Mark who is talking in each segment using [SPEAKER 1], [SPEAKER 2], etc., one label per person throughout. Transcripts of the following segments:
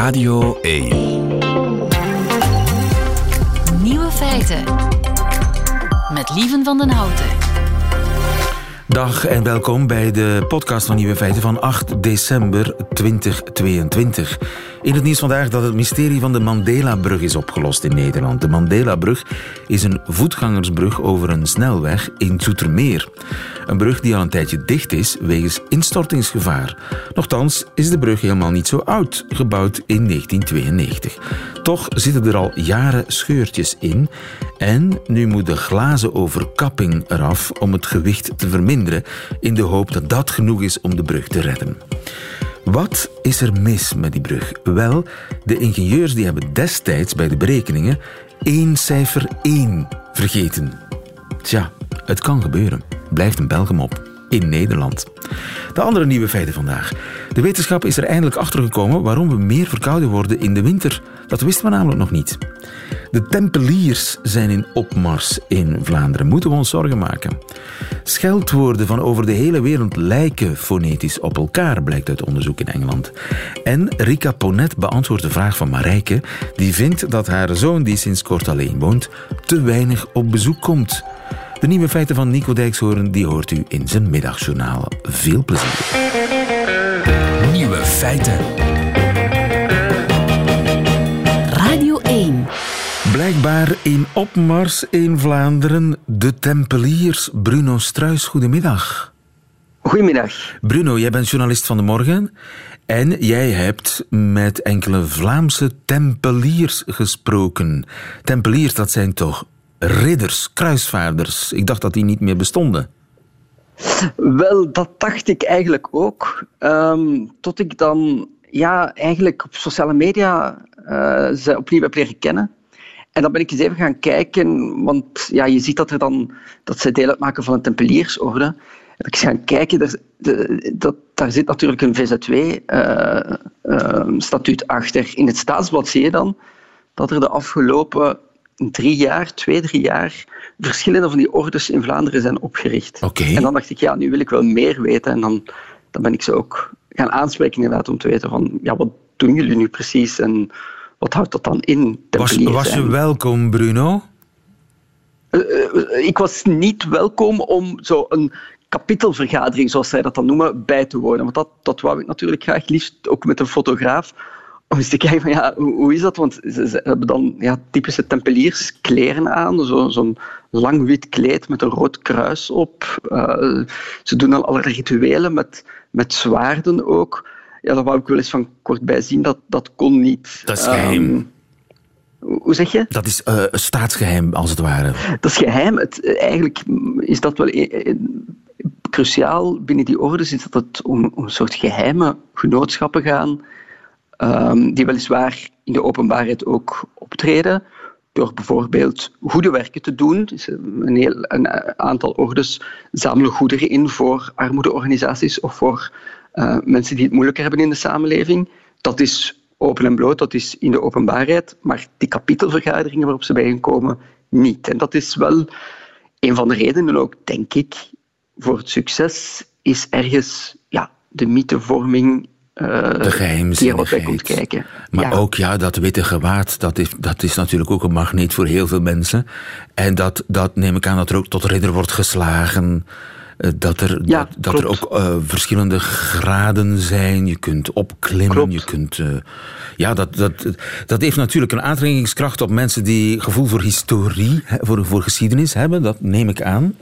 [SPEAKER 1] Radio 1.
[SPEAKER 2] Nieuwe feiten. Met Lieven van den Houten.
[SPEAKER 3] Dag en welkom bij de podcast van Nieuwe Feiten van 8 december 2022. In het nieuws vandaag dat het mysterie van de Mandela-brug is opgelost in Nederland. De Mandela-brug is een voetgangersbrug over een snelweg in Zoetermeer. Een brug die al een tijdje dicht is wegens instortingsgevaar. Nochtans is de brug helemaal niet zo oud, gebouwd in 1992. Toch zitten er al jaren scheurtjes in en nu moet de glazen overkapping eraf om het gewicht te verminderen in de hoop dat dat genoeg is om de brug te redden. Wat is er mis met die brug? Wel, de ingenieurs die hebben destijds bij de berekeningen één cijfer 1 vergeten. Tja, het kan gebeuren. Blijft een Belgum op. In Nederland. De andere nieuwe feiten vandaag. De wetenschap is er eindelijk achter gekomen waarom we meer verkouden worden in de winter. Dat wisten we namelijk nog niet. De Tempeliers zijn in opmars in Vlaanderen. Moeten we ons zorgen maken? Scheldwoorden van over de hele wereld lijken fonetisch op elkaar, blijkt uit onderzoek in Engeland. En Rika Ponet beantwoordt de vraag van Marijke, die vindt dat haar zoon, die sinds kort alleen woont, te weinig op bezoek komt. De nieuwe feiten van Nico Dijkshoorn die hoort u in zijn middagjournaal. Veel plezier.
[SPEAKER 1] Nieuwe feiten.
[SPEAKER 2] Radio 1.
[SPEAKER 3] Blijkbaar in opmars in Vlaanderen de Tempeliers. Bruno Struis, goedemiddag.
[SPEAKER 4] Goedemiddag.
[SPEAKER 3] Bruno, jij bent journalist van de morgen en jij hebt met enkele Vlaamse tempeliers gesproken. Tempeliers, dat zijn toch ridders, kruisvaarders? Ik dacht dat die niet meer bestonden.
[SPEAKER 4] Wel, dat dacht ik eigenlijk ook. Ehm, tot ik dan ja, eigenlijk op sociale media uh, ze opnieuw heb leren kennen. En dan ben ik eens even gaan kijken, want ja, je ziet dat, er dan, dat ze deel uitmaken van een tempeliersorde. Ik gaan kijken, daar, de, dat, daar zit natuurlijk een VZW-statuut uh, uh, achter. In het staatsblad zie je dan dat er de afgelopen drie jaar, twee, drie jaar, verschillende van die ordes in Vlaanderen zijn opgericht.
[SPEAKER 3] Okay.
[SPEAKER 4] En dan dacht ik, ja, nu wil ik wel meer weten. En dan, dan ben ik ze ook gaan aanspreken inderdaad om te weten van, ja, wat doen jullie nu precies en wat houdt dat dan in?
[SPEAKER 3] Was, was je welkom, Bruno?
[SPEAKER 4] Uh, uh, ik was niet welkom om zo een kapitelvergadering, zoals zij dat dan noemen, bij te wonen. Want dat, dat wou ik natuurlijk graag, liefst ook met een fotograaf, om eens te kijken van ja, hoe, hoe is dat? Want ze, ze, hebben dan ja, typische tempelierskleren aan, zo'n zo lang wit kleed met een rood kruis op. Uh, ze doen dan allerlei rituelen met, met zwaarden ook. Ja, daar wou ik wel eens van kort bij zien, dat, dat kon niet.
[SPEAKER 3] Dat is geheim. Um,
[SPEAKER 4] hoe zeg je?
[SPEAKER 3] Dat is uh, staatsgeheim, als het ware.
[SPEAKER 4] Dat is geheim. Het, eigenlijk is dat wel cruciaal binnen die ordes, is dat het om, om een soort geheime genootschappen gaan, um, die weliswaar in de openbaarheid ook optreden, door bijvoorbeeld goede werken te doen. Dus een, heel, een aantal ordes zamelen goederen in voor armoedeorganisaties of voor uh, mensen die het moeilijker hebben in de samenleving. Dat is open en bloot, dat is in de openbaarheid, maar die kapitelvergaderingen waarop ze bijeenkomen, niet. En dat is wel een van de redenen ook, denk ik, voor het succes, is ergens ja, de mythevorming
[SPEAKER 3] de geheimzinnigheid.
[SPEAKER 4] komt kijken.
[SPEAKER 3] Maar
[SPEAKER 4] ja.
[SPEAKER 3] ook ja, dat witte gewaad, dat is, dat is natuurlijk ook een magneet voor heel veel mensen. En dat, dat neem ik aan dat er ook tot ridder wordt geslagen. Dat er,
[SPEAKER 4] ja,
[SPEAKER 3] dat, dat er ook uh, verschillende graden zijn. Je kunt opklimmen,
[SPEAKER 4] klopt.
[SPEAKER 3] je kunt... Uh, ja, dat, dat, dat heeft natuurlijk een aantrekkingskracht op mensen die gevoel voor historie, voor, voor geschiedenis hebben. Dat neem ik aan.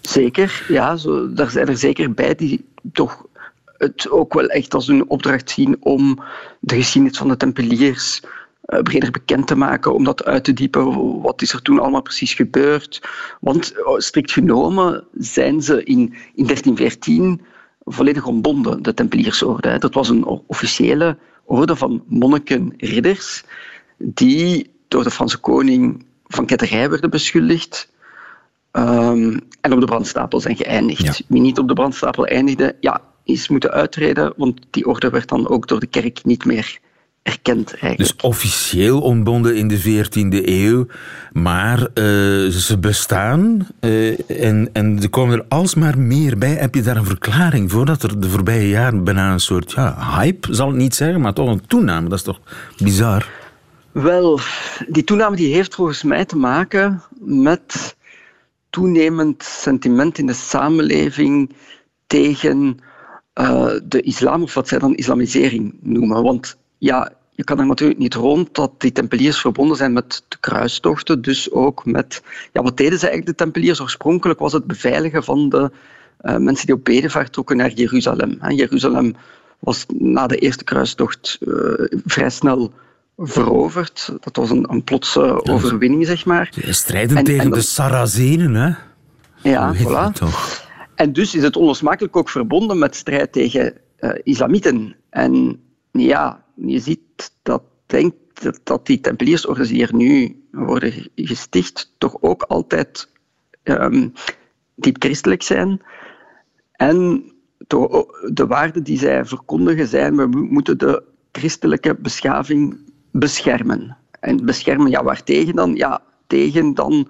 [SPEAKER 4] Zeker, ja. Zo, daar zijn er zeker bij die toch het ook wel echt als een opdracht zien om de geschiedenis van de Tempeliers uh, breder bekend te maken, om dat uit te diepen. Wat is er toen allemaal precies gebeurd? Want uh, strikt genomen zijn ze in, in 1314 volledig ontbonden, de Tempeliersorde. Dat was een officiële orde van monniken, ridders, die door de Franse koning van ketterij werden beschuldigd. Um, en op de brandstapel zijn geëindigd.
[SPEAKER 3] Ja.
[SPEAKER 4] Wie niet op de brandstapel eindigde, ja, is moeten uittreden, want die orde werd dan ook door de kerk niet meer erkend eigenlijk.
[SPEAKER 3] Dus officieel ontbonden in de 14e eeuw, maar uh, ze bestaan uh, en, en er komen er alsmaar meer bij. Heb je daar een verklaring voor dat er de voorbije jaren bijna een soort ja, hype, zal ik niet zeggen, maar toch een toename? Dat is toch bizar?
[SPEAKER 4] Wel, die toename die heeft volgens mij te maken met toenemend sentiment in de samenleving tegen uh, de islam, of wat zij dan islamisering noemen. Want ja, je kan er natuurlijk niet rond dat die tempeliers verbonden zijn met de kruistochten, dus ook met... Ja, wat deden ze eigenlijk, de tempeliers? Oorspronkelijk was het beveiligen van de uh, mensen die op bedevaart trokken naar Jeruzalem. Jeruzalem was na de eerste kruistocht uh, vrij snel veroverd. Dat was een, een plotse overwinning, zeg maar.
[SPEAKER 3] Strijden tegen en de Sarazenen, hè?
[SPEAKER 4] Ja, voilà. Toch. En dus is het onlosmakelijk ook verbonden met strijd tegen uh, islamieten. En ja, je ziet dat, denk, dat die tempeliersorders die er nu worden gesticht, toch ook altijd um, diep christelijk zijn. En de waarden die zij verkondigen zijn, we moeten de christelijke beschaving beschermen. En beschermen, ja, waartegen dan? Ja, tegen dan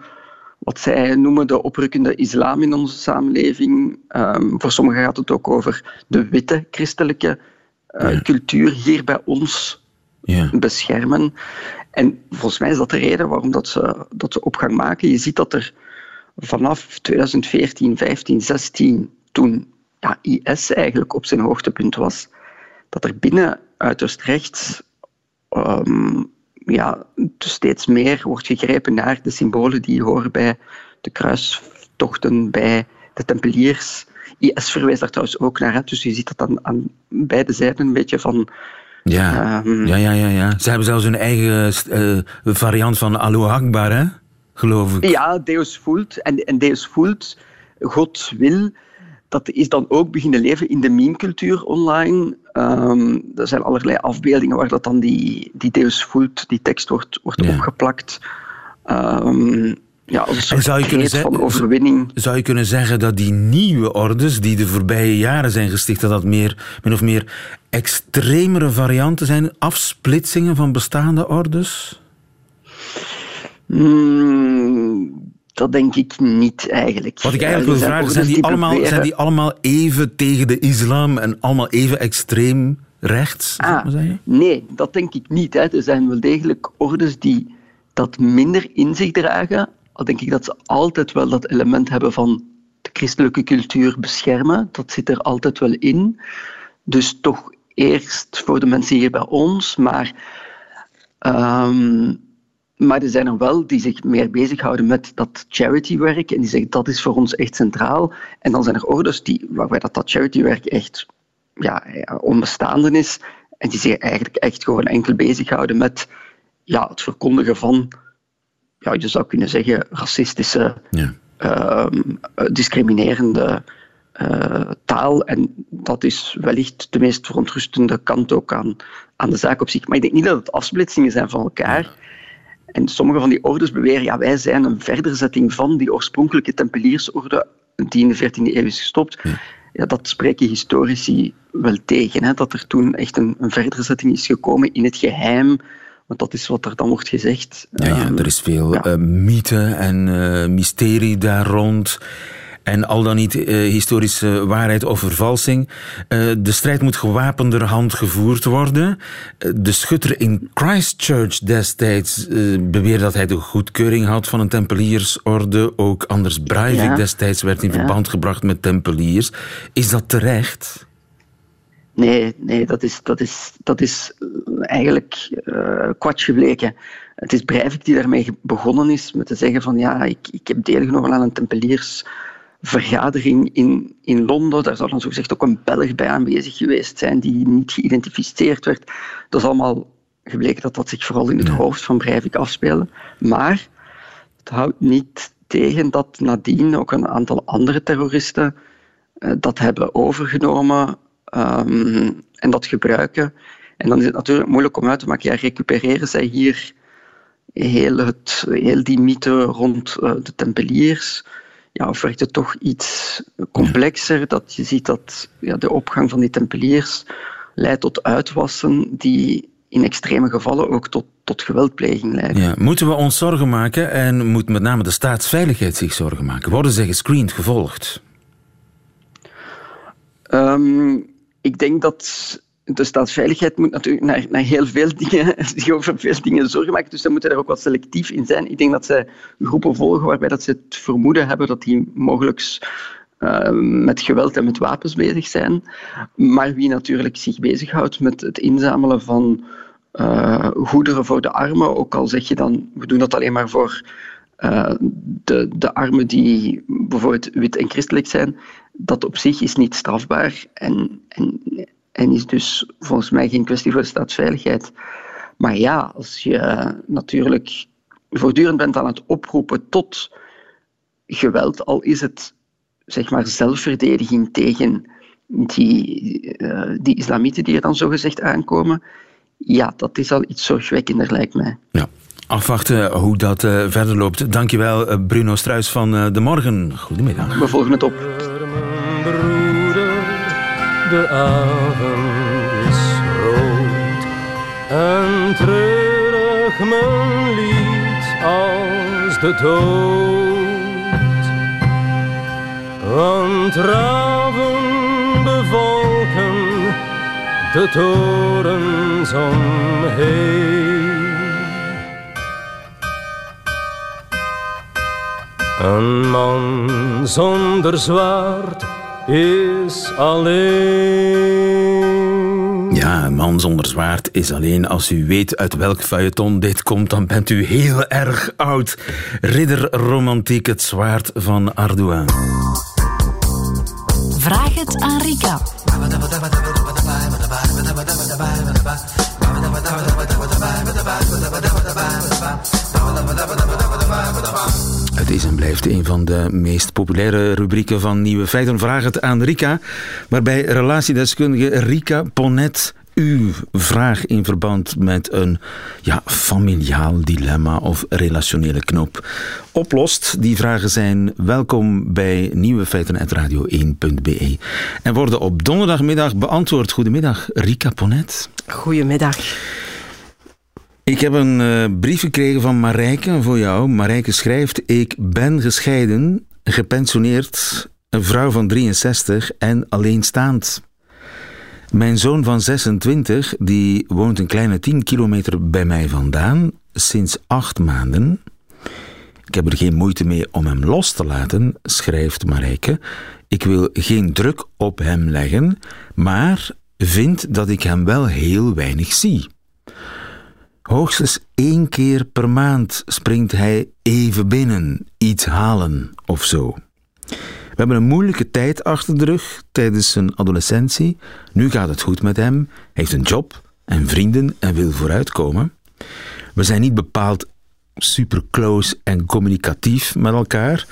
[SPEAKER 4] wat zij noemen de oprukkende islam in onze samenleving. Um, voor sommigen gaat het ook over de witte christelijke uh, cultuur hier bij ons ja. beschermen. En volgens mij is dat de reden waarom dat ze, dat ze opgang maken. Je ziet dat er vanaf 2014, 15, 16, toen ja, IS eigenlijk op zijn hoogtepunt was, dat er binnen uiterst rechts um, ja, dus steeds meer wordt gegrepen naar de symbolen die horen bij de kruistochten, bij de tempeliers. IS verwijst daar trouwens ook naar. Dus je ziet dat dan aan beide zijden een beetje van...
[SPEAKER 3] Ja, um, ja, ja, ja, ja. Ze hebben zelfs hun eigen uh, variant van Allahu Akbar, hè? geloof ik.
[SPEAKER 4] Ja, Deus vult. En, en Deus vult, God wil dat is dan ook beginnen leven in de meme-cultuur online. Um, er zijn allerlei afbeeldingen waar dat dan die, die Deus voelt, die tekst wordt, wordt opgeplakt. Um, ja, als een soort zou je kunnen zeggen, van overwinning.
[SPEAKER 3] Zou je kunnen zeggen dat die nieuwe ordes, die de voorbije jaren zijn gesticht, dat dat meer, min of meer extremere varianten zijn, afsplitsingen van bestaande ordes?
[SPEAKER 4] Hmm, dat denk ik niet eigenlijk.
[SPEAKER 3] Wat ik eigenlijk wil vragen, zijn die, allemaal, zijn die allemaal even tegen de islam en allemaal even extreem rechts?
[SPEAKER 4] Ah, nee, dat denk ik niet. Hè. Er zijn wel degelijk ordes die dat minder in zich dragen. Al denk ik dat ze altijd wel dat element hebben van de christelijke cultuur beschermen. Dat zit er altijd wel in. Dus toch eerst voor de mensen hier bij ons, maar... Um, maar er zijn er wel die zich meer bezighouden met dat charitywerk en die zeggen dat is voor ons echt centraal. En dan zijn er orders die, waarbij dat, dat charitywerk echt ja, onbestaande is en die zich eigenlijk echt gewoon enkel bezighouden met ja, het verkondigen van, ja, je zou kunnen zeggen, racistische, ja. uh, discriminerende uh, taal. En dat is wellicht de meest verontrustende kant ook aan, aan de zaak op zich. Maar ik denk niet dat het afsplitsingen zijn van elkaar. En sommige van die ordes beweren, ja, wij zijn een verderzetting van die oorspronkelijke tempeliersorde die in de 14e eeuw is gestopt. Ja. dat spreken historici wel tegen, hè, dat er toen echt een, een verderzetting is gekomen in het geheim, want dat is wat er dan wordt gezegd.
[SPEAKER 3] Ja, ja er is veel ja. uh, mythe en uh, mysterie daar rond en al dan niet uh, historische waarheid of vervalsing. Uh, de strijd moet gewapenderhand gevoerd worden. Uh, de schutter in Christchurch destijds beweerde dat hij de goedkeuring had van een tempeliersorde. Ook Anders Breivik ja. destijds werd in verband gebracht met tempeliers. Is dat terecht?
[SPEAKER 4] Nee, nee dat, is, dat, is, dat is eigenlijk uh, kwats gebleken. Het is Breivik die daarmee begonnen is met te zeggen van ja, ik, ik heb deelgenomen aan een tempeliers vergadering in, in Londen. Daar zou dan zogezegd ook een Belg bij aanwezig geweest zijn die niet geïdentificeerd werd. Dat is allemaal gebleken dat dat zich vooral in het hoofd van Breivik afspeelde. Maar het houdt niet tegen dat nadien ook een aantal andere terroristen uh, dat hebben overgenomen um, en dat gebruiken. En dan is het natuurlijk moeilijk om uit te maken, ja, recupereren zij hier heel, het, heel die mythe rond uh, de tempeliers? Ja, of werkt het toch iets complexer? Dat je ziet dat ja, de opgang van die tempeliers leidt tot uitwassen die in extreme gevallen ook tot, tot geweldpleging leiden.
[SPEAKER 3] Ja. Moeten we ons zorgen maken en moet met name de staatsveiligheid zich zorgen maken? Worden ze gescreend, gevolgd?
[SPEAKER 4] Um, ik denk dat de staatsveiligheid moet natuurlijk naar, naar heel veel dingen, zich over veel dingen zorgen maken, dus ze moeten daar ook wat selectief in zijn. Ik denk dat zij groepen volgen waarbij dat ze het vermoeden hebben dat die mogelijk uh, met geweld en met wapens bezig zijn. Maar wie natuurlijk zich bezighoudt met het inzamelen van uh, goederen voor de armen, ook al zeg je dan, we doen dat alleen maar voor uh, de, de armen die bijvoorbeeld wit en christelijk zijn, dat op zich is niet strafbaar en, en, en is dus volgens mij geen kwestie voor de staatsveiligheid. Maar ja, als je natuurlijk voortdurend bent aan het oproepen tot geweld, al is het zeg maar zelfverdediging tegen die, uh, die islamieten die er dan zogezegd aankomen, ja, dat is al iets zorgwekkender, lijkt mij.
[SPEAKER 3] Ja. Afwachten hoe dat uh, verder loopt. Dankjewel, uh, Bruno Struis van uh, De Morgen. Goedemiddag.
[SPEAKER 4] We volgen het op.
[SPEAKER 5] De avond is rood en treurig mijn lied als de dood. Want raven bevolken de torens omheen. Een man zonder zwaard is alleen.
[SPEAKER 3] Ja, een man zonder zwaard is alleen. Als u weet uit welk feuilleton dit komt, dan bent u heel erg oud. Ridder Romantiek, het zwaard van Ardoin.
[SPEAKER 2] Vraag het aan Rika.
[SPEAKER 3] Blijft een van de meest populaire rubrieken van Nieuwe Feiten. Vraag het aan Rika, waarbij relatiedeskundige Rika Ponet uw vraag in verband met een ja, familiaal dilemma of relationele knop oplost. Die vragen zijn welkom bij nieuwefeiten.radio1.be en worden op donderdagmiddag beantwoord. Goedemiddag, Rika Ponet.
[SPEAKER 6] Goedemiddag.
[SPEAKER 3] Ik heb een uh, brief gekregen van Marijke voor jou. Marijke schrijft: Ik ben gescheiden, gepensioneerd, een vrouw van 63 en alleenstaand. Mijn zoon van 26, die woont een kleine 10 kilometer bij mij vandaan, sinds acht maanden. Ik heb er geen moeite mee om hem los te laten, schrijft Marijke. Ik wil geen druk op hem leggen, maar vind dat ik hem wel heel weinig zie. Hoogstens één keer per maand springt hij even binnen, iets halen of zo. We hebben een moeilijke tijd achter de rug tijdens zijn adolescentie. Nu gaat het goed met hem. Hij heeft een job en vrienden en wil vooruitkomen. We zijn niet bepaald super close en communicatief met elkaar.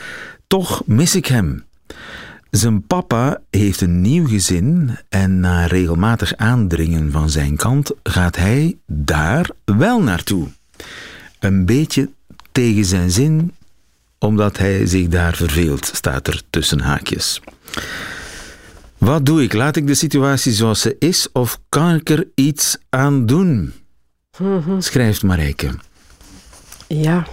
[SPEAKER 3] Toch mis ik hem. Zijn papa heeft een nieuw gezin en na regelmatig aandringen van zijn kant gaat hij daar wel naartoe. Een beetje tegen zijn zin, omdat hij zich daar verveelt, staat er tussen haakjes. Wat doe ik? Laat ik de situatie zoals ze is of kan ik er iets aan doen? Schrijft Marijke.
[SPEAKER 6] Ja.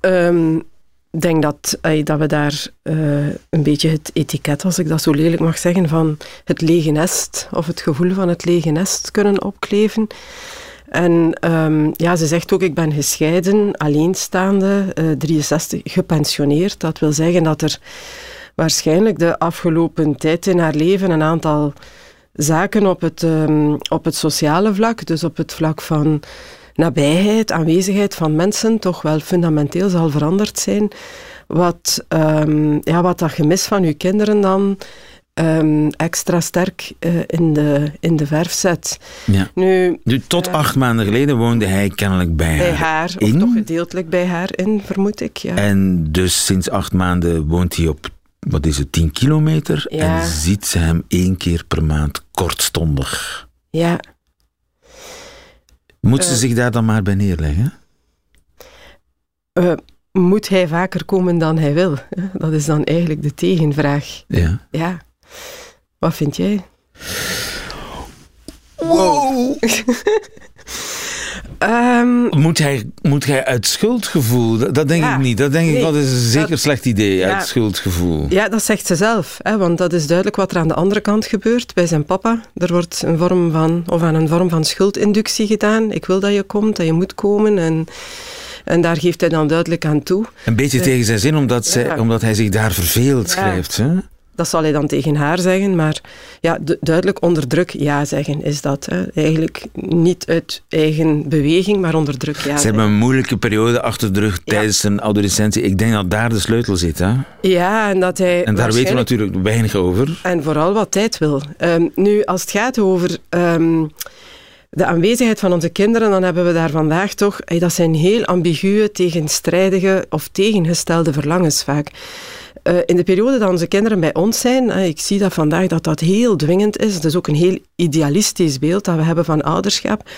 [SPEAKER 6] Um, denk dat, dat we daar uh, een beetje het etiket, als ik dat zo lelijk mag zeggen, van het lege nest of het gevoel van het lege nest kunnen opkleven. En um, ja, ze zegt ook, ik ben gescheiden, alleenstaande, uh, 63, gepensioneerd. Dat wil zeggen dat er waarschijnlijk de afgelopen tijd in haar leven een aantal zaken op het, um, op het sociale vlak, dus op het vlak van nabijheid, aanwezigheid van mensen toch wel fundamenteel zal veranderd zijn. Wat, um, ja, wat dat gemis van uw kinderen dan um, extra sterk uh, in, de, in de verf zet.
[SPEAKER 3] Ja. Nu, nu, tot uh, acht maanden geleden woonde hij kennelijk bij,
[SPEAKER 6] bij
[SPEAKER 3] haar, in.
[SPEAKER 6] Of toch gedeeltelijk bij haar in, vermoed ik. Ja.
[SPEAKER 3] En dus sinds acht maanden woont hij op, wat is het, 10 kilometer?
[SPEAKER 6] Ja.
[SPEAKER 3] En ziet ze hem één keer per maand kortstondig.
[SPEAKER 6] Ja.
[SPEAKER 3] Moet ze uh, zich daar dan maar bij neerleggen?
[SPEAKER 6] Uh, moet hij vaker komen dan hij wil? Dat is dan eigenlijk de tegenvraag.
[SPEAKER 3] Ja.
[SPEAKER 6] Ja. Wat vind jij?
[SPEAKER 3] Wow.
[SPEAKER 6] Ehm,
[SPEAKER 3] Moet hij, moet hij uit schuldgevoel? Dat, dat denk
[SPEAKER 6] Ja.
[SPEAKER 3] ik niet. Dat denk ik, dat is een zeker
[SPEAKER 6] dat-
[SPEAKER 3] slecht idee,
[SPEAKER 6] Ja.
[SPEAKER 3] uit schuldgevoel.
[SPEAKER 6] ja, dat zegt ze zelf. Hè, want dat is duidelijk wat er aan de andere kant gebeurt bij zijn papa. Er wordt een vorm van, of aan een vorm van schuldinductie gedaan. Ik wil dat je komt, dat je moet komen. En, en daar geeft hij dan duidelijk aan toe.
[SPEAKER 3] Een beetje tegen zijn zin, omdat, zij,
[SPEAKER 6] Ja.
[SPEAKER 3] omdat hij zich daar verveelt, schrijft ze.
[SPEAKER 6] Dat zal hij dan tegen haar zeggen, maar ja, du- duidelijk onder druk ja zeggen is dat. Hè. Eigenlijk niet uit eigen beweging, maar onder druk ja
[SPEAKER 3] Ze
[SPEAKER 6] zeggen.
[SPEAKER 3] hebben een moeilijke periode achter de rug tijdens zijn adolescentie. Ik denk dat daar de sleutel zit. Hè?
[SPEAKER 6] Ja, en dat hij
[SPEAKER 3] En daar weten we natuurlijk weinig over.
[SPEAKER 6] En vooral wat tijd wil. Ehm, nu, als het gaat over ehm, de aanwezigheid van onze kinderen, dan hebben we daar vandaag toch... Dat zijn heel ambiguë, tegenstrijdige of tegengestelde verlangens vaak. Eh, in de periode dat onze kinderen bij ons zijn, ik zie dat vandaag dat dat heel dwingend is. Het is ook een heel idealistisch beeld dat we hebben van ouderschap.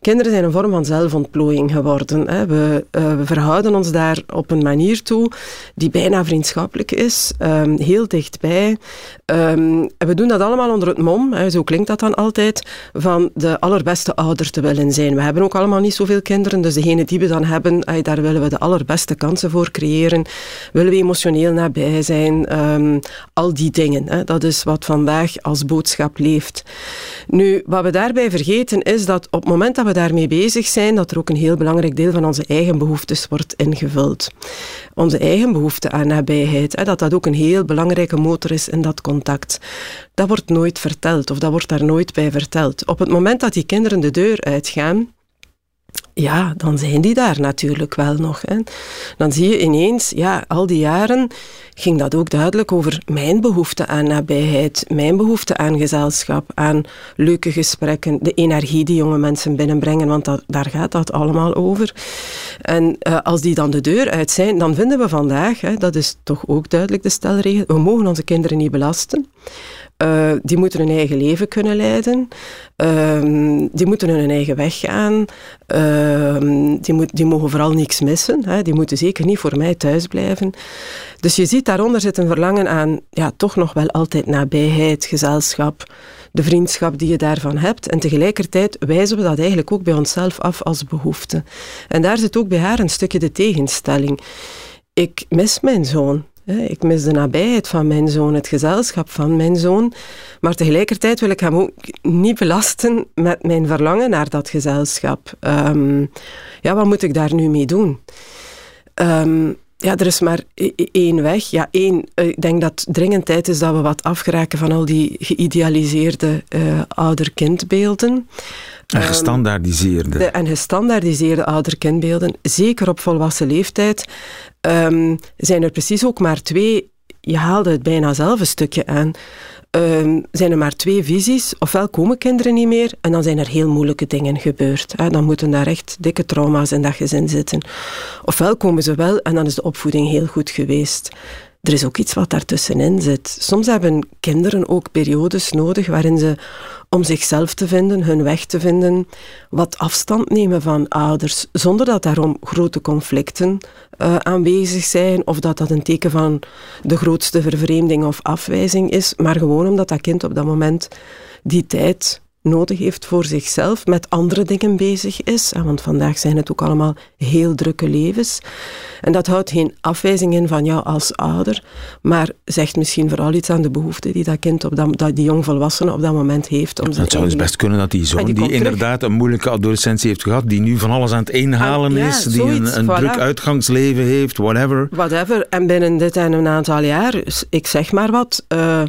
[SPEAKER 6] Kinderen zijn een vorm van zelfontplooiing geworden. Hè. We, eh, we verhouden ons daar op een manier toe die bijna vriendschappelijk is, ehm, heel dichtbij. En we doen dat allemaal onder het mom, hè, zo klinkt dat dan altijd, van de allerbeste ouder te willen zijn. We hebben ook allemaal niet zoveel kinderen, dus degene die we dan hebben, daar willen we de allerbeste kansen voor creëren. Willen we emotioneel nabij zijn, ehm, al die dingen. Hè. Dat is wat vandaag als boodschap leeft. Nu, wat we daarbij vergeten is dat op het moment dat we daarmee bezig zijn, dat er ook een heel belangrijk deel van onze eigen behoeftes wordt ingevuld. Onze eigen behoefte aan nabijheid, hè, dat dat ook een heel belangrijke motor is in dat contact. Dat wordt nooit verteld of dat wordt daar nooit bij verteld. Op het moment dat die kinderen de deur uitgaan, ja, dan zijn die daar natuurlijk wel nog. Hè. Dan zie je ineens, ja, al die jaren ging dat ook duidelijk over mijn behoefte aan nabijheid, mijn behoefte aan gezelschap, aan leuke gesprekken, de energie die jonge mensen binnenbrengen, want dat, daar gaat dat allemaal over. En eh, als die dan de deur uit zijn, dan vinden we vandaag, hè, dat is toch ook duidelijk de stelregel, we mogen onze kinderen niet belasten. Uh, die moeten hun eigen leven kunnen leiden. Uh, die moeten hun eigen weg gaan. Uh, die, moet, die mogen vooral niks missen. Hè. Die moeten zeker niet voor mij thuis blijven. Dus je ziet daaronder zit een verlangen aan ja, toch nog wel altijd nabijheid, gezelschap, de vriendschap die je daarvan hebt. En tegelijkertijd wijzen we dat eigenlijk ook bij onszelf af als behoefte. En daar zit ook bij haar een stukje de tegenstelling. Ik mis mijn zoon. Ik mis de nabijheid van mijn zoon, het gezelschap van mijn zoon. Maar tegelijkertijd wil ik hem ook niet belasten met mijn verlangen naar dat gezelschap. Um, ja, wat moet ik daar nu mee doen? Um, ja, er is maar één weg. Ja, één, ik denk dat het dringend tijd is dat we wat afgeraken van al die geïdealiseerde uh, ouder-kindbeelden.
[SPEAKER 3] En gestandaardiseerde.
[SPEAKER 6] De, en gestandaardiseerde ouder-kindbeelden, zeker op volwassen leeftijd, um, zijn er precies ook maar twee. Je haalde het bijna zelf een stukje aan. Um, zijn er maar twee visies. Ofwel komen kinderen niet meer en dan zijn er heel moeilijke dingen gebeurd. Hè. Dan moeten daar echt dikke trauma's in dat gezin zitten. Ofwel komen ze wel en dan is de opvoeding heel goed geweest. Er is ook iets wat daartussenin zit. Soms hebben kinderen ook periodes nodig waarin ze, om zichzelf te vinden, hun weg te vinden, wat afstand nemen van ouders, zonder dat daarom grote conflicten uh, aanwezig zijn of dat dat een teken van de grootste vervreemding of afwijzing is, maar gewoon omdat dat kind op dat moment die tijd nodig heeft voor zichzelf, met andere dingen bezig is. Want vandaag zijn het ook allemaal heel drukke levens. En dat houdt geen afwijzing in van jou als ouder, maar zegt misschien vooral iets aan de behoefte die dat kind, op dat, die jongvolwassene op dat moment heeft. Om
[SPEAKER 3] ja, het zou dus best kunnen dat die zoon, die, die inderdaad een moeilijke adolescentie heeft gehad, die nu van alles aan het inhalen
[SPEAKER 6] ah, ja,
[SPEAKER 3] is, die
[SPEAKER 6] zoiets,
[SPEAKER 3] een, een
[SPEAKER 6] voilà.
[SPEAKER 3] druk uitgangsleven heeft, whatever.
[SPEAKER 6] Whatever. En binnen dit en een aantal jaar, ik zeg maar wat, uh,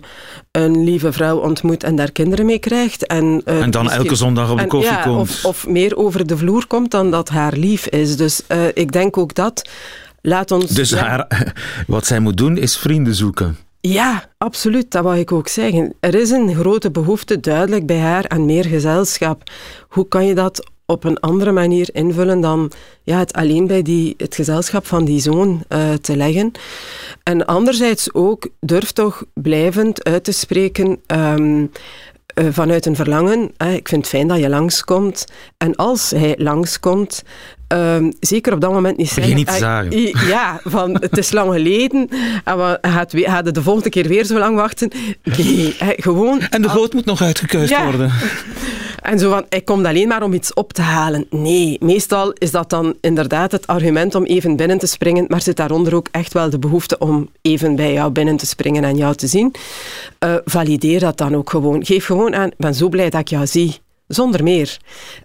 [SPEAKER 6] een lieve vrouw ontmoet en daar kinderen mee krijgt. En, uh,
[SPEAKER 3] en dan elke zondag op de
[SPEAKER 6] en,
[SPEAKER 3] koffie
[SPEAKER 6] ja,
[SPEAKER 3] komt.
[SPEAKER 6] Of, of, meer over de vloer komt dan dat haar lief is. Dus uh, ik denk ook dat. Laat ons,
[SPEAKER 3] dus
[SPEAKER 6] ja.
[SPEAKER 3] haar, wat zij moet doen is vrienden zoeken.
[SPEAKER 6] Ja, absoluut. Dat wou ik ook zeggen. Er is een grote behoefte duidelijk bij haar aan meer gezelschap. Hoe kan je dat op een andere manier invullen dan ja, het alleen bij die, het gezelschap van die zoon uh, te leggen. En anderzijds ook durf toch blijvend uit te spreken um, uh, vanuit een verlangen. Ik vind het fijn dat je langskomt. En als hij langskomt, Um, zeker op dat moment niet
[SPEAKER 3] zeggen. niet te zagen.
[SPEAKER 6] Ja, van het is lang geleden. En we gaat, gaat de volgende keer weer zo lang wachten. Nee, gewoon.
[SPEAKER 3] En de goot moet nog uitgekuist
[SPEAKER 6] ja.
[SPEAKER 3] worden.
[SPEAKER 6] En zo van, hij komt alleen maar om iets op te halen. Nee, meestal is dat dan inderdaad het argument om even binnen te springen, maar zit daaronder ook echt wel de behoefte om even bij jou binnen te springen en jou te zien. Uh, valideer dat dan ook gewoon. Geef gewoon aan, ik ben zo blij dat ik jou zie. Zonder meer.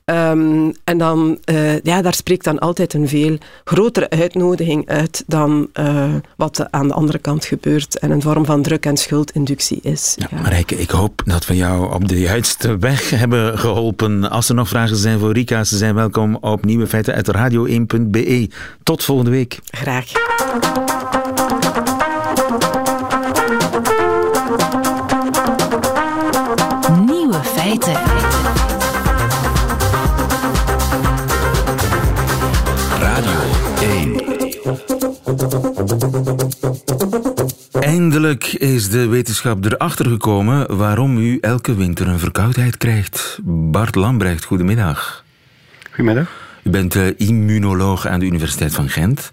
[SPEAKER 6] Um, en dan, uh, ja, daar spreekt dan altijd een veel grotere uitnodiging uit dan uh, wat aan de andere kant gebeurt en een vorm van druk- en schuldinductie is.
[SPEAKER 3] Ja, ja. Marijke, ik hoop dat we jou op de juiste weg hebben geholpen. Als er nog vragen zijn voor Rika, ze zijn welkom op Nieuwe Feiten uit radio1.be. Tot volgende week.
[SPEAKER 6] Graag.
[SPEAKER 3] Eindelijk is de wetenschap erachter gekomen waarom u elke winter een verkoudheid krijgt. Bart Lambrecht, goedemiddag.
[SPEAKER 7] Goedemiddag.
[SPEAKER 3] U bent uh, immunoloog aan de Universiteit van Gent.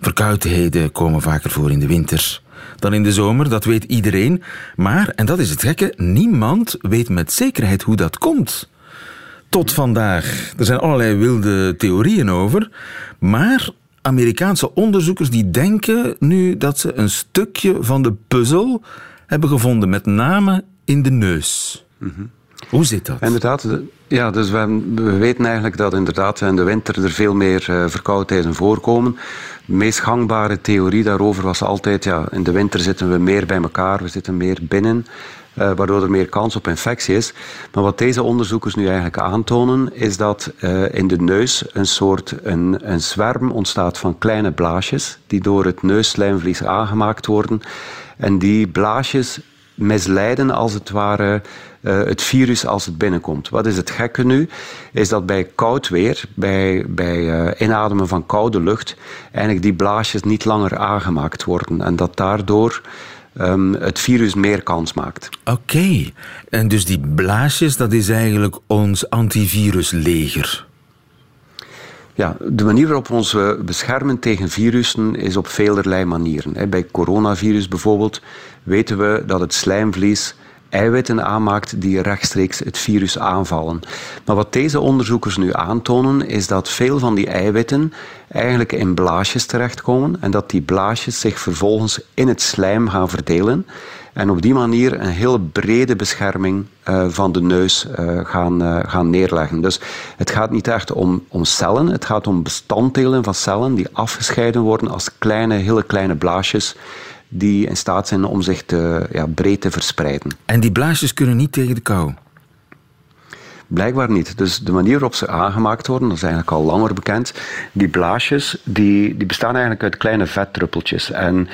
[SPEAKER 3] Verkoudheden komen vaker voor in de winter dan in de zomer, dat weet iedereen. Maar, en dat is het gekke, niemand weet met zekerheid hoe dat komt. Tot vandaag. Er zijn allerlei wilde theorieën over. Maar Amerikaanse onderzoekers die denken nu dat ze een stukje van de puzzel hebben gevonden, met name in de neus. Mm -hmm. Hoe zit dat?
[SPEAKER 7] Inderdaad, ja, dus we, we, weten eigenlijk dat inderdaad in de winter er veel meer uh, verkoudheden voorkomen. De meest gangbare theorie daarover was altijd, ja, in de winter zitten we meer bij elkaar, we zitten meer binnen. Uh, waardoor er meer kans op infectie is. Maar wat deze onderzoekers nu eigenlijk aantonen, is dat uh, in de neus een soort een, een zwerm ontstaat van kleine blaasjes, die door het neusslijmvlies aangemaakt worden. En die blaasjes misleiden als het ware uh, het virus als het binnenkomt. Wat is het gekke nu? Is dat bij koud weer, bij, bij inademen van koude lucht, eigenlijk die blaasjes niet langer aangemaakt worden. En dat daardoor um, het virus meer kans maakt.
[SPEAKER 3] Oké, okay. en dus die blaasjes, dat is eigenlijk ons antivirusleger.
[SPEAKER 7] Ja, de manier waarop we ons beschermen tegen virussen is op velerlei manieren. Bij coronavirus bijvoorbeeld weten we dat het slijmvlies eiwitten aanmaakt die rechtstreeks het virus aanvallen. Maar wat deze onderzoekers nu aantonen, is dat veel van die eiwitten eigenlijk in blaasjes terechtkomen en dat die blaasjes zich vervolgens in het slijm gaan verdelen en op die manier een heel brede bescherming uh, van de neus uh, gaan, uh, gaan neerleggen. Dus het gaat niet echt om, om cellen, het gaat om bestanddelen van cellen die afgescheiden worden als kleine, hele kleine blaasjes die in staat zijn om zich te, ja, breed te verspreiden.
[SPEAKER 3] En die blaasjes kunnen niet tegen de kou?
[SPEAKER 7] Blijkbaar niet. Dus de manier waarop ze aangemaakt worden, dat is eigenlijk al langer bekend. Die blaasjes die, die bestaan eigenlijk uit kleine vetdruppeltjes. En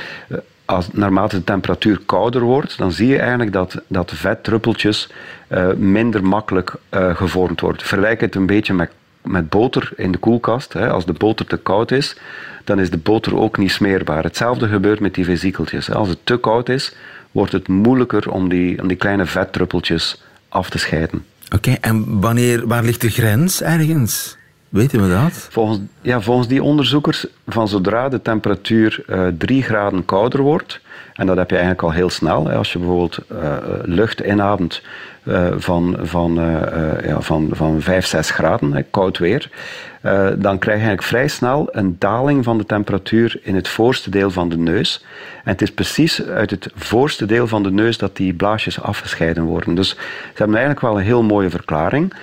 [SPEAKER 7] als, naarmate de temperatuur kouder wordt, dan zie je eigenlijk dat, dat vetdruppeltjes uh, minder makkelijk uh, gevormd worden. Vergelijk het een beetje met, met boter in de koelkast. Hè. Als de boter te koud is, dan is de boter ook niet smeerbaar. Hetzelfde gebeurt met die vesiekeltjes. Als het te koud is, wordt het moeilijker om die, om die kleine vetdruppeltjes af te scheiden.
[SPEAKER 3] Oké, okay, en wanneer, waar ligt de grens ergens? Weten we dat?
[SPEAKER 7] Volgens, ja, volgens die onderzoekers, van zodra de temperatuur uh, 3 graden kouder wordt, en dat heb je eigenlijk al heel snel, als je bijvoorbeeld uh, lucht inademt uh, van, van, ja, van, van 5, 6 graden, koud weer, dan krijg je eigenlijk vrij snel een daling van de temperatuur in het voorste deel van de neus. En het is precies uit het voorste deel van de neus dat die blaasjes afgescheiden worden. Dus ze hebben eigenlijk wel een heel mooie verklaring.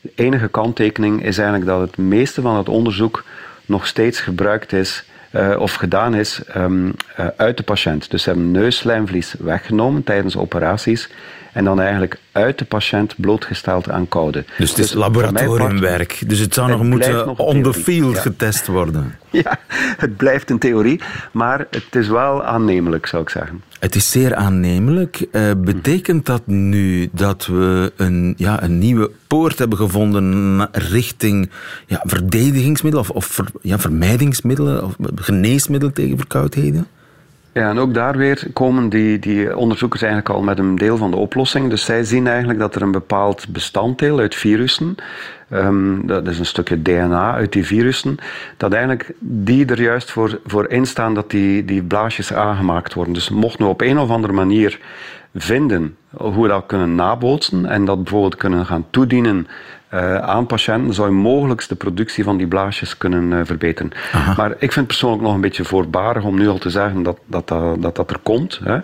[SPEAKER 7] De enige kanttekening is eigenlijk dat het meeste van het onderzoek nog steeds gebruikt is uh, of gedaan is um, uh, uit de patiënt. Dus ze hebben neusslijmvlies weggenomen tijdens operaties en dan eigenlijk uit de patiënt blootgesteld aan koude.
[SPEAKER 3] Dus het is dus laboratoriumwerk. Dus het zou het nog moeten nog on the field ja. getest worden.
[SPEAKER 7] Ja, het blijft een theorie, maar het is wel aannemelijk, zou ik zeggen.
[SPEAKER 3] Het is zeer aannemelijk. Uh, betekent dat nu dat we een, ja, een nieuwe poort hebben gevonden richting ja, verdedigingsmiddelen of, of ver, ja, vermijdingsmiddelen of geneesmiddelen tegen verkoudheden?
[SPEAKER 7] Ja, en ook daar weer komen die, die onderzoekers eigenlijk al met een deel van de oplossing. Dus zij zien eigenlijk dat er een bepaald bestanddeel uit virussen, um, dat is een stukje DNA uit die virussen, dat eigenlijk die er juist voor, voor instaan dat die, die blaasjes aangemaakt worden. Dus mocht nu op een of andere manier vinden hoe we dat kunnen nabootsen en dat bijvoorbeeld kunnen gaan toedienen uh, aan patiënten, zou je mogelijk de productie van die blaasjes kunnen uh, verbeteren. Maar ik vind persoonlijk nog een beetje voorbarig om nu al te zeggen dat dat, dat, dat, er komt. Hè.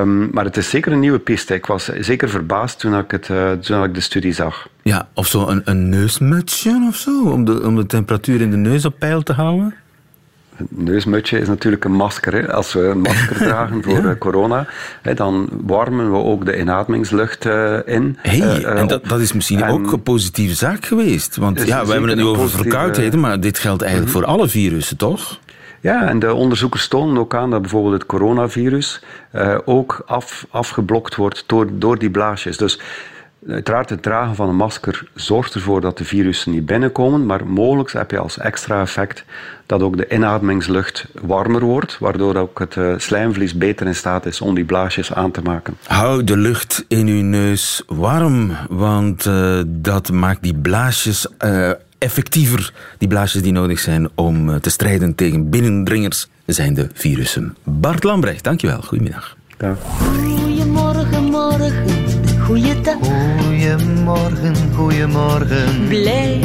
[SPEAKER 7] Um, maar het is zeker een nieuwe piste. Ik was zeker verbaasd toen ik, het, uh, toen ik de studie zag.
[SPEAKER 3] Ja, of zo een, een neusmutsje of zo, om de, om de temperatuur in de neus op peil te houden?
[SPEAKER 7] Neusmutje is natuurlijk een masker. Hè. Als we een masker dragen voor ja. corona, hè, dan warmen we ook de inademingslucht uh, in.
[SPEAKER 3] Hey, uh, en dat, dat, is misschien ook een positieve zaak geweest. Want ja, we hebben het nu over verkoudheden, maar dit geldt eigenlijk -hmm. voor alle virussen, toch?
[SPEAKER 7] Ja, en de onderzoekers tonen ook aan dat bijvoorbeeld het coronavirus uh, ook af, afgeblokt wordt door, door die blaasjes. Dus Uiteraard, het dragen van een masker zorgt ervoor dat de virussen niet binnenkomen, maar mogelijk heb je als extra effect dat ook de inademingslucht warmer wordt, waardoor ook het uh, slijmvlies beter in staat is om die blaasjes aan te maken.
[SPEAKER 3] Hou de lucht in uw neus warm, want uh, dat maakt die blaasjes uh, effectiever. Die blaasjes die nodig zijn om te strijden tegen binnendringers zijn de virussen. Bart Lambrecht, dankjewel. Goedemiddag.
[SPEAKER 8] Goedemorgen, morgen. Goeiedag.
[SPEAKER 9] Goedemorgen, goedemorgen.
[SPEAKER 8] Blij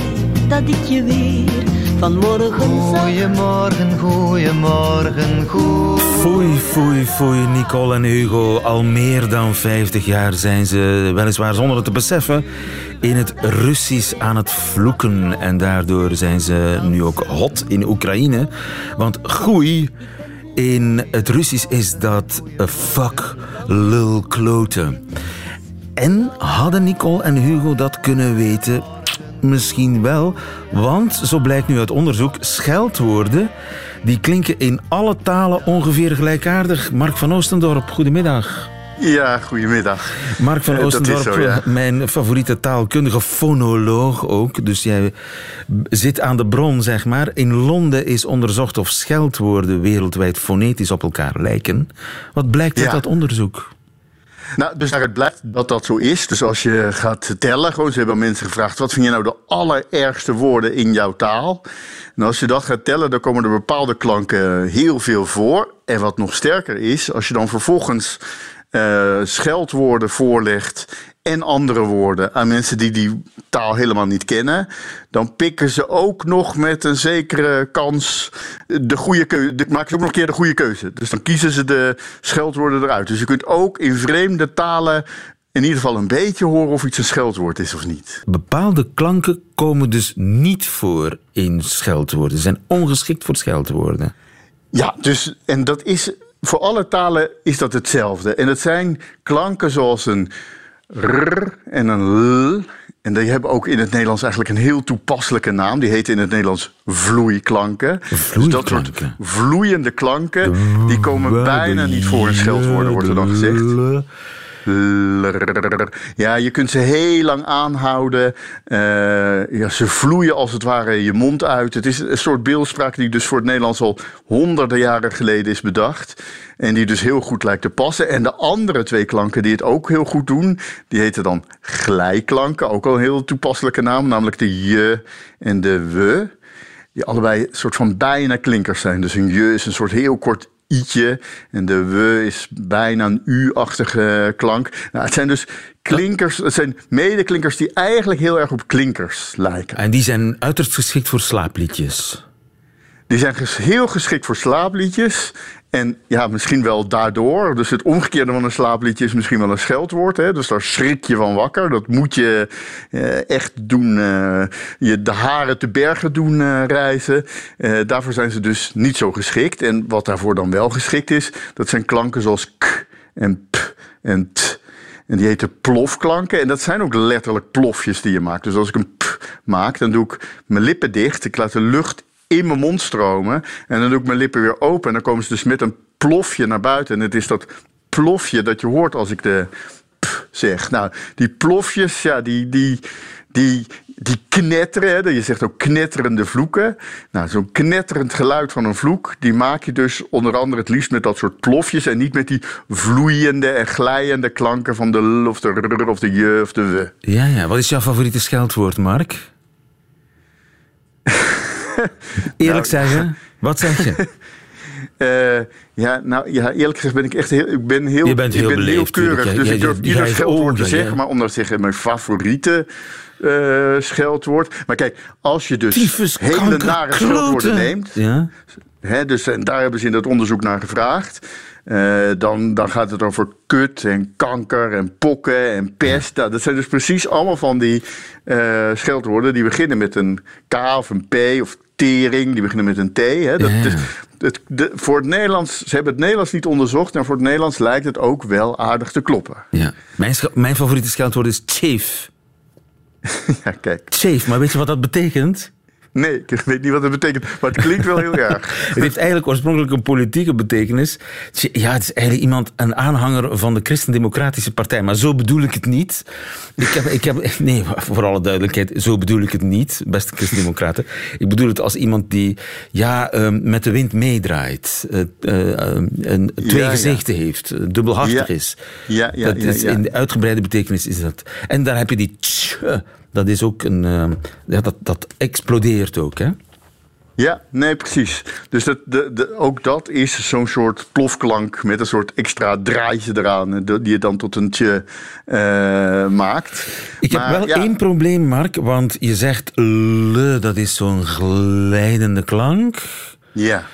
[SPEAKER 8] dat ik je weer vanmorgen zag.
[SPEAKER 9] Goedemorgen, goedemorgen, goed.
[SPEAKER 3] Foei, foei, foei, Nicole en Hugo. Al meer dan 50 jaar zijn ze, weliswaar zonder het te beseffen, in het Russisch aan het vloeken. En daardoor zijn ze nu ook hot in Oekraïne. Want goei in het Russisch is dat fuck, lul, kloten. En hadden Nicole en Hugo dat kunnen weten? Misschien wel, want zo blijkt nu uit onderzoek, scheldwoorden die klinken in alle talen ongeveer gelijkaardig. Mark van Oostendorp, goedemiddag.
[SPEAKER 10] Ja, goedemiddag.
[SPEAKER 3] Mark van Oostendorp, zo, ja. mijn favoriete taalkundige fonoloog ook. Dus jij zit aan de bron, zeg maar. In Londen is onderzocht of scheldwoorden wereldwijd fonetisch op elkaar lijken. Wat blijkt uit ja. dat onderzoek?
[SPEAKER 10] Nou, dus het blijkt dat dat zo is. Dus als je gaat tellen, gewoon, ze hebben mensen gevraagd: wat vind je nou de allerergste woorden in jouw taal? En als je dat gaat tellen, dan komen er bepaalde klanken heel veel voor. En wat nog sterker is, als je dan vervolgens uh, scheldwoorden voorlegt en andere woorden aan mensen die die taal helemaal niet kennen, dan pikken ze ook nog met een zekere kans de goede keuze. Maken ze ook nog een keer de goede keuze. Dus dan kiezen ze de scheldwoorden eruit. Dus je kunt ook in vreemde talen in ieder geval een beetje horen of iets een scheldwoord is of niet.
[SPEAKER 3] Bepaalde klanken komen dus niet voor in scheldwoorden. Ze zijn ongeschikt voor scheldwoorden.
[SPEAKER 10] Ja, dus en dat is voor alle talen is dat hetzelfde. En het zijn klanken zoals een r en een l. En die hebben ook in het Nederlands eigenlijk een heel toepasselijke naam. Die heet in het Nederlands vloeiklanken.
[SPEAKER 3] vloeiklanken.
[SPEAKER 10] Dus dat soort vloeiende klanken, die komen bijna niet voor in scheldwoorden, wordt er dan gezegd. Ja, je kunt ze heel lang aanhouden. Ja, ze vloeien als het ware je mond uit. Het is een soort beeldspraak die dus voor het Nederlands al honderden jaren geleden is bedacht. En die dus heel goed lijkt te passen. En de andere twee klanken die het ook heel goed doen, die heten dan glijklanken. Ook al een heel toepasselijke naam, namelijk de je en de we. Die allebei een soort van bijna klinkers zijn. Dus een je is een soort heel kort i'tje. En de we is bijna een u-achtige klank. Nou, het zijn dus klinkers, het zijn medeklinkers die eigenlijk heel erg op klinkers lijken.
[SPEAKER 3] En die zijn uiterst geschikt voor slaapliedjes.
[SPEAKER 10] Die zijn heel geschikt voor slaapliedjes. En ja, misschien wel daardoor. Dus het omgekeerde van een slaapliedje is misschien wel een scheldwoord. Hè? Dus daar schrik je van wakker. Dat moet je eh, echt doen. Uh, je de haren te bergen doen uh, reizen. daarvoor zijn ze dus niet zo geschikt. En wat daarvoor dan wel geschikt is, dat zijn klanken zoals k en p en t. En die heten plofklanken. En dat zijn ook letterlijk plofjes die je maakt. Dus als ik een p maak, dan doe ik mijn lippen dicht. Ik laat de lucht in mijn mond stromen. En dan doe ik mijn lippen weer open. En dan komen ze dus met een plofje naar buiten. En het is dat plofje dat je hoort als ik de p zeg. Nou, die plofjes, ja, die, die, die, die knetteren, hè, je zegt ook knetterende vloeken. Nou, zo'n knetterend geluid van een vloek, die maak je dus onder andere het liefst met dat soort plofjes en niet met die vloeiende en glijende klanken van de l of de r of de je of de we.
[SPEAKER 3] Ja, ja. Wat is jouw favoriete scheldwoord, Mark? Eerlijk zeggen, wat zeg je?
[SPEAKER 10] Eh, ja, nou ja, eerlijk gezegd ben ik echt heel, ik ben heel,
[SPEAKER 3] Je bent
[SPEAKER 10] ik
[SPEAKER 3] heel
[SPEAKER 10] ben
[SPEAKER 3] beleefd,
[SPEAKER 10] keurig.
[SPEAKER 3] tuurlijk.
[SPEAKER 10] Dus ik durf ieder scheldwoord te zeggen, maar om dat te zeggen mijn favoriete eh, scheldwoord. Maar kijk, als je dus
[SPEAKER 3] Tyfus,
[SPEAKER 10] hele
[SPEAKER 3] kanker,
[SPEAKER 10] nare scheldwoorden
[SPEAKER 3] kloten.
[SPEAKER 10] neemt,
[SPEAKER 3] Ja?
[SPEAKER 10] Hè, dus, en daar hebben ze in dat onderzoek naar gevraagd. Eh, dan, dan gaat het over kut en kanker en pokken en pest. Nou, dat zijn dus precies allemaal van die eh, scheldwoorden die beginnen met een K of een P of tering. Die beginnen met een T. Hè. Dat,
[SPEAKER 3] Ja.
[SPEAKER 10] dus, het, de, voor het Nederlands, ze hebben het Nederlands niet onderzocht. En voor het Nederlands lijkt het ook wel aardig te kloppen.
[SPEAKER 3] ja. Mijn, mijn favoriete scheldwoord is chief.
[SPEAKER 10] Ja, kijk.
[SPEAKER 3] Chief, maar weet je wat dat betekent?
[SPEAKER 10] Nee, ik weet niet wat het betekent, maar het klinkt wel heel erg.
[SPEAKER 3] Het heeft eigenlijk oorspronkelijk een politieke betekenis. Ja, het is eigenlijk iemand, een aanhanger van de Christen-Democratische Partij. Maar zo bedoel ik het niet. Ik heb, ik heb, nee, voor alle duidelijkheid, zo bedoel ik het niet, beste Christen-Democraten. Ik bedoel het als iemand die ja, ehm, met de wind meedraait. eh, eh, een twee
[SPEAKER 10] Ja, ja.
[SPEAKER 3] gezichten heeft, eh, dubbelhartig
[SPEAKER 10] Ja.
[SPEAKER 3] is.
[SPEAKER 10] Ja, ja,
[SPEAKER 3] dat is. In de uitgebreide betekenis is dat. En daar heb je die tsch, dat is ook een... ehm, ja, dat, dat explodeert ook, hè?
[SPEAKER 10] Ja, nee, precies. Dus dat, de, de, ook dat is zo'n soort plofklank met een soort extra draadje eraan, die je dan tot een tje eh, maakt.
[SPEAKER 3] Ik heb wel
[SPEAKER 10] ja,
[SPEAKER 3] één probleem, Mark, want je zegt le, dat is zo'n glijdende klank.
[SPEAKER 10] Ja.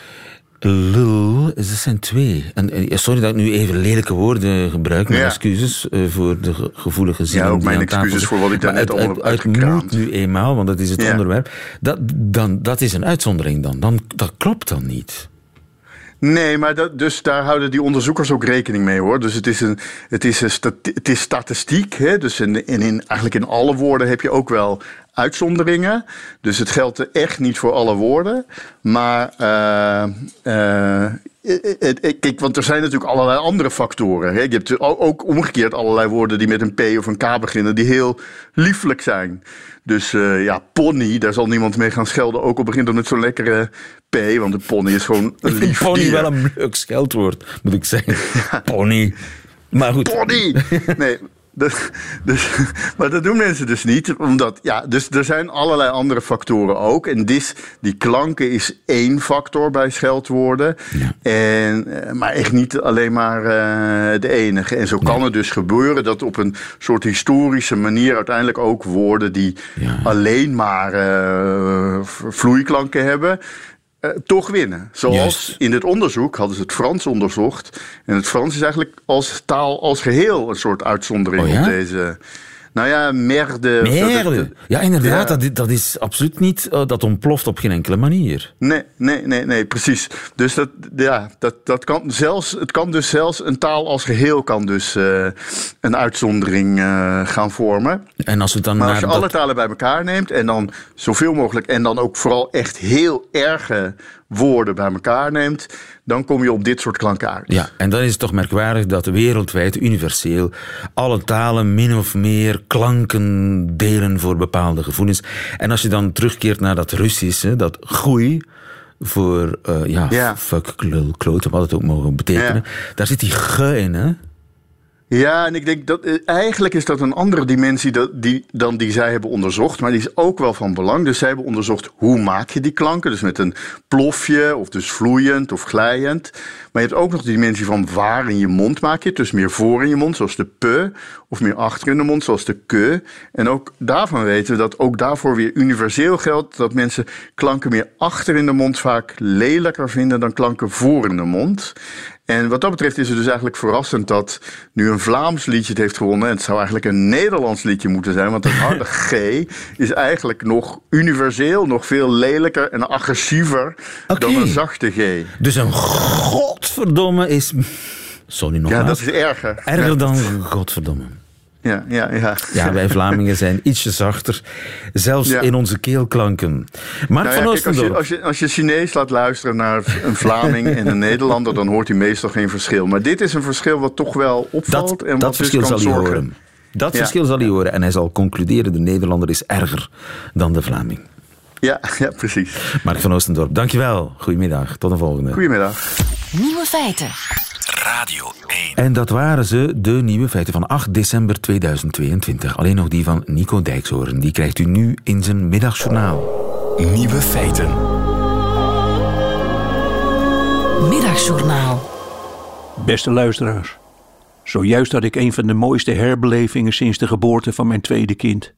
[SPEAKER 3] Lul, dat zijn twee. En, eh, sorry dat ik nu even lelijke woorden gebruik, mijn
[SPEAKER 10] Ja.
[SPEAKER 3] excuses eh, voor de ge- gevoelige zinnen.
[SPEAKER 10] Ja, ook mijn excuses voor wat ik daar net allemaal
[SPEAKER 3] het,
[SPEAKER 10] heb
[SPEAKER 3] het moet
[SPEAKER 10] uitgekraamd.
[SPEAKER 3] nu eenmaal, want dat is het
[SPEAKER 10] Ja.
[SPEAKER 3] onderwerp. Dat, dan, dat is een uitzondering dan. dan. Dat klopt dan niet.
[SPEAKER 10] Nee, maar dat, dus daar houden die onderzoekers ook rekening mee hoor. Dus het is, een, het is, een het is statistiek. Hè? Dus in, in, in, eigenlijk in alle woorden heb je ook wel uitzonderingen. Dus het geldt echt niet voor alle woorden. Maar eh, eh, het- kijk, want er zijn natuurlijk allerlei andere factoren. Hè? Je hebt ook omgekeerd allerlei woorden die met een P of een K beginnen, die heel lieflijk zijn. Dus eh, ja, pony, daar zal niemand mee gaan schelden. Ook al begint het met zo'n lekkere P, want een pony is gewoon een lief
[SPEAKER 3] pony
[SPEAKER 10] dier.
[SPEAKER 3] wel een leuk scheldwoord, moet ik zeggen. Pony. Maar goed.
[SPEAKER 10] Pony! Nee, dus, dus, maar dat doen mensen dus niet. Omdat, ja, dus er zijn allerlei andere factoren ook. En dis, die klanken is één factor bij scheldwoorden. En, eh, maar echt niet alleen maar eh, de enige. En zo kan het dus gebeuren dat op een soort historische manier uiteindelijk ook woorden die alleen maar v- vloeiklanken hebben. Eh, toch winnen. Zoals in dit onderzoek hadden ze het Frans onderzocht. En het Frans is eigenlijk als taal als geheel een soort uitzondering
[SPEAKER 3] Oh ja?
[SPEAKER 10] op deze. Nou ja, merde.
[SPEAKER 3] Merde. Ja, inderdaad,
[SPEAKER 10] Ja.
[SPEAKER 3] Dat, dat is absoluut niet... eh, dat ontploft op geen enkele manier.
[SPEAKER 10] Nee, nee, nee, nee, precies. Dus dat, ja, dat, dat kan zelfs, het kan dus zelfs een taal als geheel kan dus eh, een uitzondering eh, gaan vormen.
[SPEAKER 3] En als we dan
[SPEAKER 10] Maar als je
[SPEAKER 3] dat-
[SPEAKER 10] alle talen bij elkaar neemt en dan zoveel mogelijk en dan ook vooral echt heel erge woorden bij elkaar neemt, dan kom je op dit soort klanken uit.
[SPEAKER 3] Ja, en dan is het toch merkwaardig dat wereldwijd, universeel, alle talen min of meer klanken delen voor bepaalde gevoelens. En als je dan terugkeert naar dat Russische, dat groei voor, eh, ja, fuck, lul, kloten, wat het ook mogen betekenen, daar zit die g in, hè?
[SPEAKER 10] Ja, en ik denk dat eh, eigenlijk is dat een andere dimensie dat, die, dan die zij hebben onderzocht. Maar die is ook wel van belang. Dus zij hebben onderzocht hoe maak je die klanken. Dus met een plofje, of dus vloeiend of glijend. Maar je hebt ook nog de dimensie van waar in je mond maak je het. Dus meer voor in je mond, zoals de p. Of meer achter in de mond, zoals de k. En ook daarvan weten we dat ook daarvoor weer universeel geldt. Dat mensen klanken meer achter in de mond vaak lelijker vinden dan klanken voor in de mond. En wat dat betreft is het dus eigenlijk verrassend dat nu een Vlaams liedje het heeft gewonnen. En het zou eigenlijk een Nederlands liedje moeten zijn. Want het harde G is eigenlijk nog universeel, nog veel lelijker en agressiever dan een zachte G.
[SPEAKER 3] Dus een godverdomme is... Sorry nog
[SPEAKER 10] Ja, dat is erger.
[SPEAKER 3] Erger dan godverdomme.
[SPEAKER 10] Ja, ja, ja.
[SPEAKER 3] Ja, wij Vlamingen zijn ietsje zachter, zelfs
[SPEAKER 10] Ja.
[SPEAKER 3] in onze keelklanken. Mark
[SPEAKER 10] Nou ja,
[SPEAKER 3] van
[SPEAKER 10] kijk, als, je,
[SPEAKER 3] Oostendorp.
[SPEAKER 10] als, je, als je Chinees laat luisteren naar een Vlaming en een Nederlander, dan hoort hij meestal geen verschil. Maar dit is een verschil wat toch wel opvalt.
[SPEAKER 3] Dat-
[SPEAKER 10] en
[SPEAKER 3] dat
[SPEAKER 10] wat dus
[SPEAKER 3] verschil
[SPEAKER 10] kan
[SPEAKER 3] zal hij
[SPEAKER 10] zorgen.
[SPEAKER 3] horen. Dat
[SPEAKER 10] Ja.
[SPEAKER 3] verschil zal hij horen. En hij zal concluderen, de Nederlander is erger dan de Vlaming.
[SPEAKER 10] Ja, ja, precies.
[SPEAKER 3] Mark van Oostendorp, dankjewel. Goedemiddag, tot de volgende.
[SPEAKER 10] Goedemiddag.
[SPEAKER 2] Nieuwe feiten.
[SPEAKER 1] Radio 1.
[SPEAKER 3] En dat waren ze, de nieuwe feiten van 8 december 2022. Alleen nog die van Nico Dijkshoorn. Die krijgt u nu in zijn middagjournaal.
[SPEAKER 1] Nieuwe feiten.
[SPEAKER 2] Middagjournaal.
[SPEAKER 11] Beste luisteraars, zojuist had ik een van de mooiste herbelevingen sinds de geboorte van mijn tweede kind.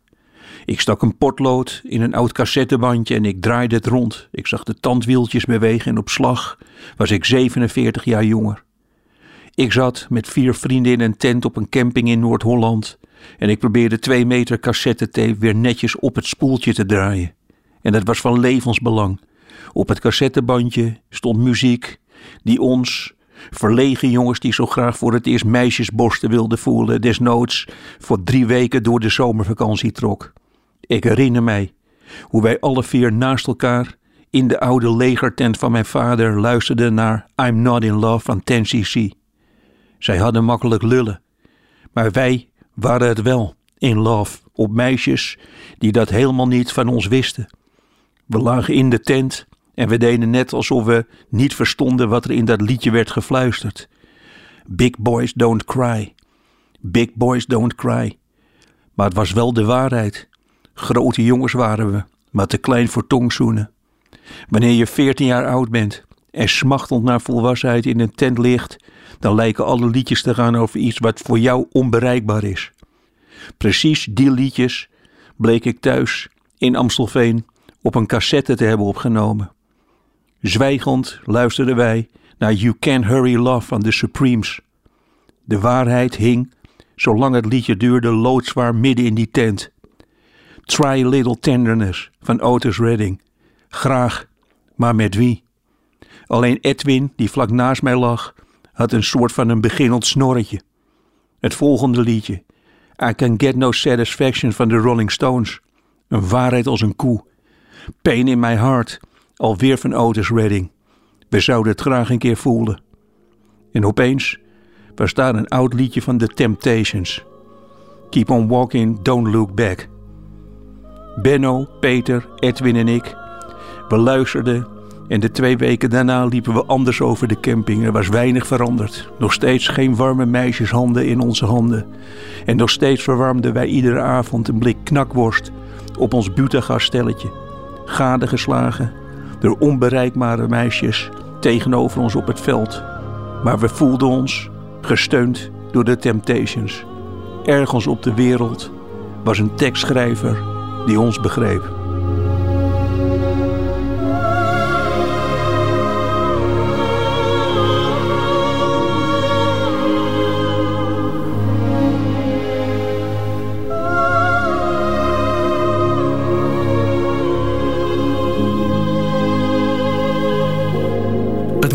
[SPEAKER 11] Ik stak een potlood in een oud cassettebandje en ik draaide het rond. Ik zag de tandwieltjes bewegen en op slag was ik 47 jaar jonger. Ik zat met vier vrienden in een tent op een camping in Noord-Holland en ik probeerde twee meter cassettetape weer netjes op het spoeltje te draaien. En dat was van levensbelang. Op het cassettebandje stond muziek die ons, verlegen jongens die zo graag voor het eerst meisjesborsten wilden voelen, desnoods voor drie weken door de zomervakantie trok. Ik herinner mij hoe wij alle vier naast elkaar in de oude legertent van mijn vader luisterden naar I'm Not in Love van 10cc. Zij hadden makkelijk lullen, maar wij waren het wel in love op meisjes die dat helemaal niet van ons wisten. We lagen in de tent en we deden net alsof we niet verstonden wat er in dat liedje werd gefluisterd. Big boys don't cry. Big boys don't cry. Maar het was wel de waarheid. Grote jongens waren we, maar te klein voor tongzoenen. Wanneer je 14 jaar oud bent en smachtend naar volwassenheid in een tent ligt, dan lijken alle liedjes te gaan over iets wat voor jou onbereikbaar is. Precies die liedjes bleek ik thuis in Amstelveen op een cassette te hebben opgenomen. Zwijgend luisterden wij naar You Can Hurry Love van The Supremes. De waarheid hing, zolang het liedje duurde, loodzwaar midden in die tent. Try Little Tenderness van Otis Redding. Graag, maar met wie? Alleen Edwin, die vlak naast mij lag, had een soort van een beginnend snorretje. Het volgende liedje, I Can Get No Satisfaction van de Rolling Stones. Een waarheid als een koe. Pain in My Heart, alweer van Otis Redding. We zouden het graag een keer voelen. En opeens was daar een oud liedje van The Temptations. Keep on walking, don't look back. Benno, Peter, Edwin en ik, we luisterden en de twee weken daarna liepen we anders over de camping. Er was weinig veranderd. Nog steeds geen warme meisjeshanden in onze handen. En nog steeds verwarmden wij iedere avond een blik knakworst op ons butagasstelletje. Gadegeslagen door onbereikbare meisjes tegenover ons op het veld. Maar we voelden ons gesteund door de Temptations. Ergens op de wereld was een tekstschrijver die ons begreep.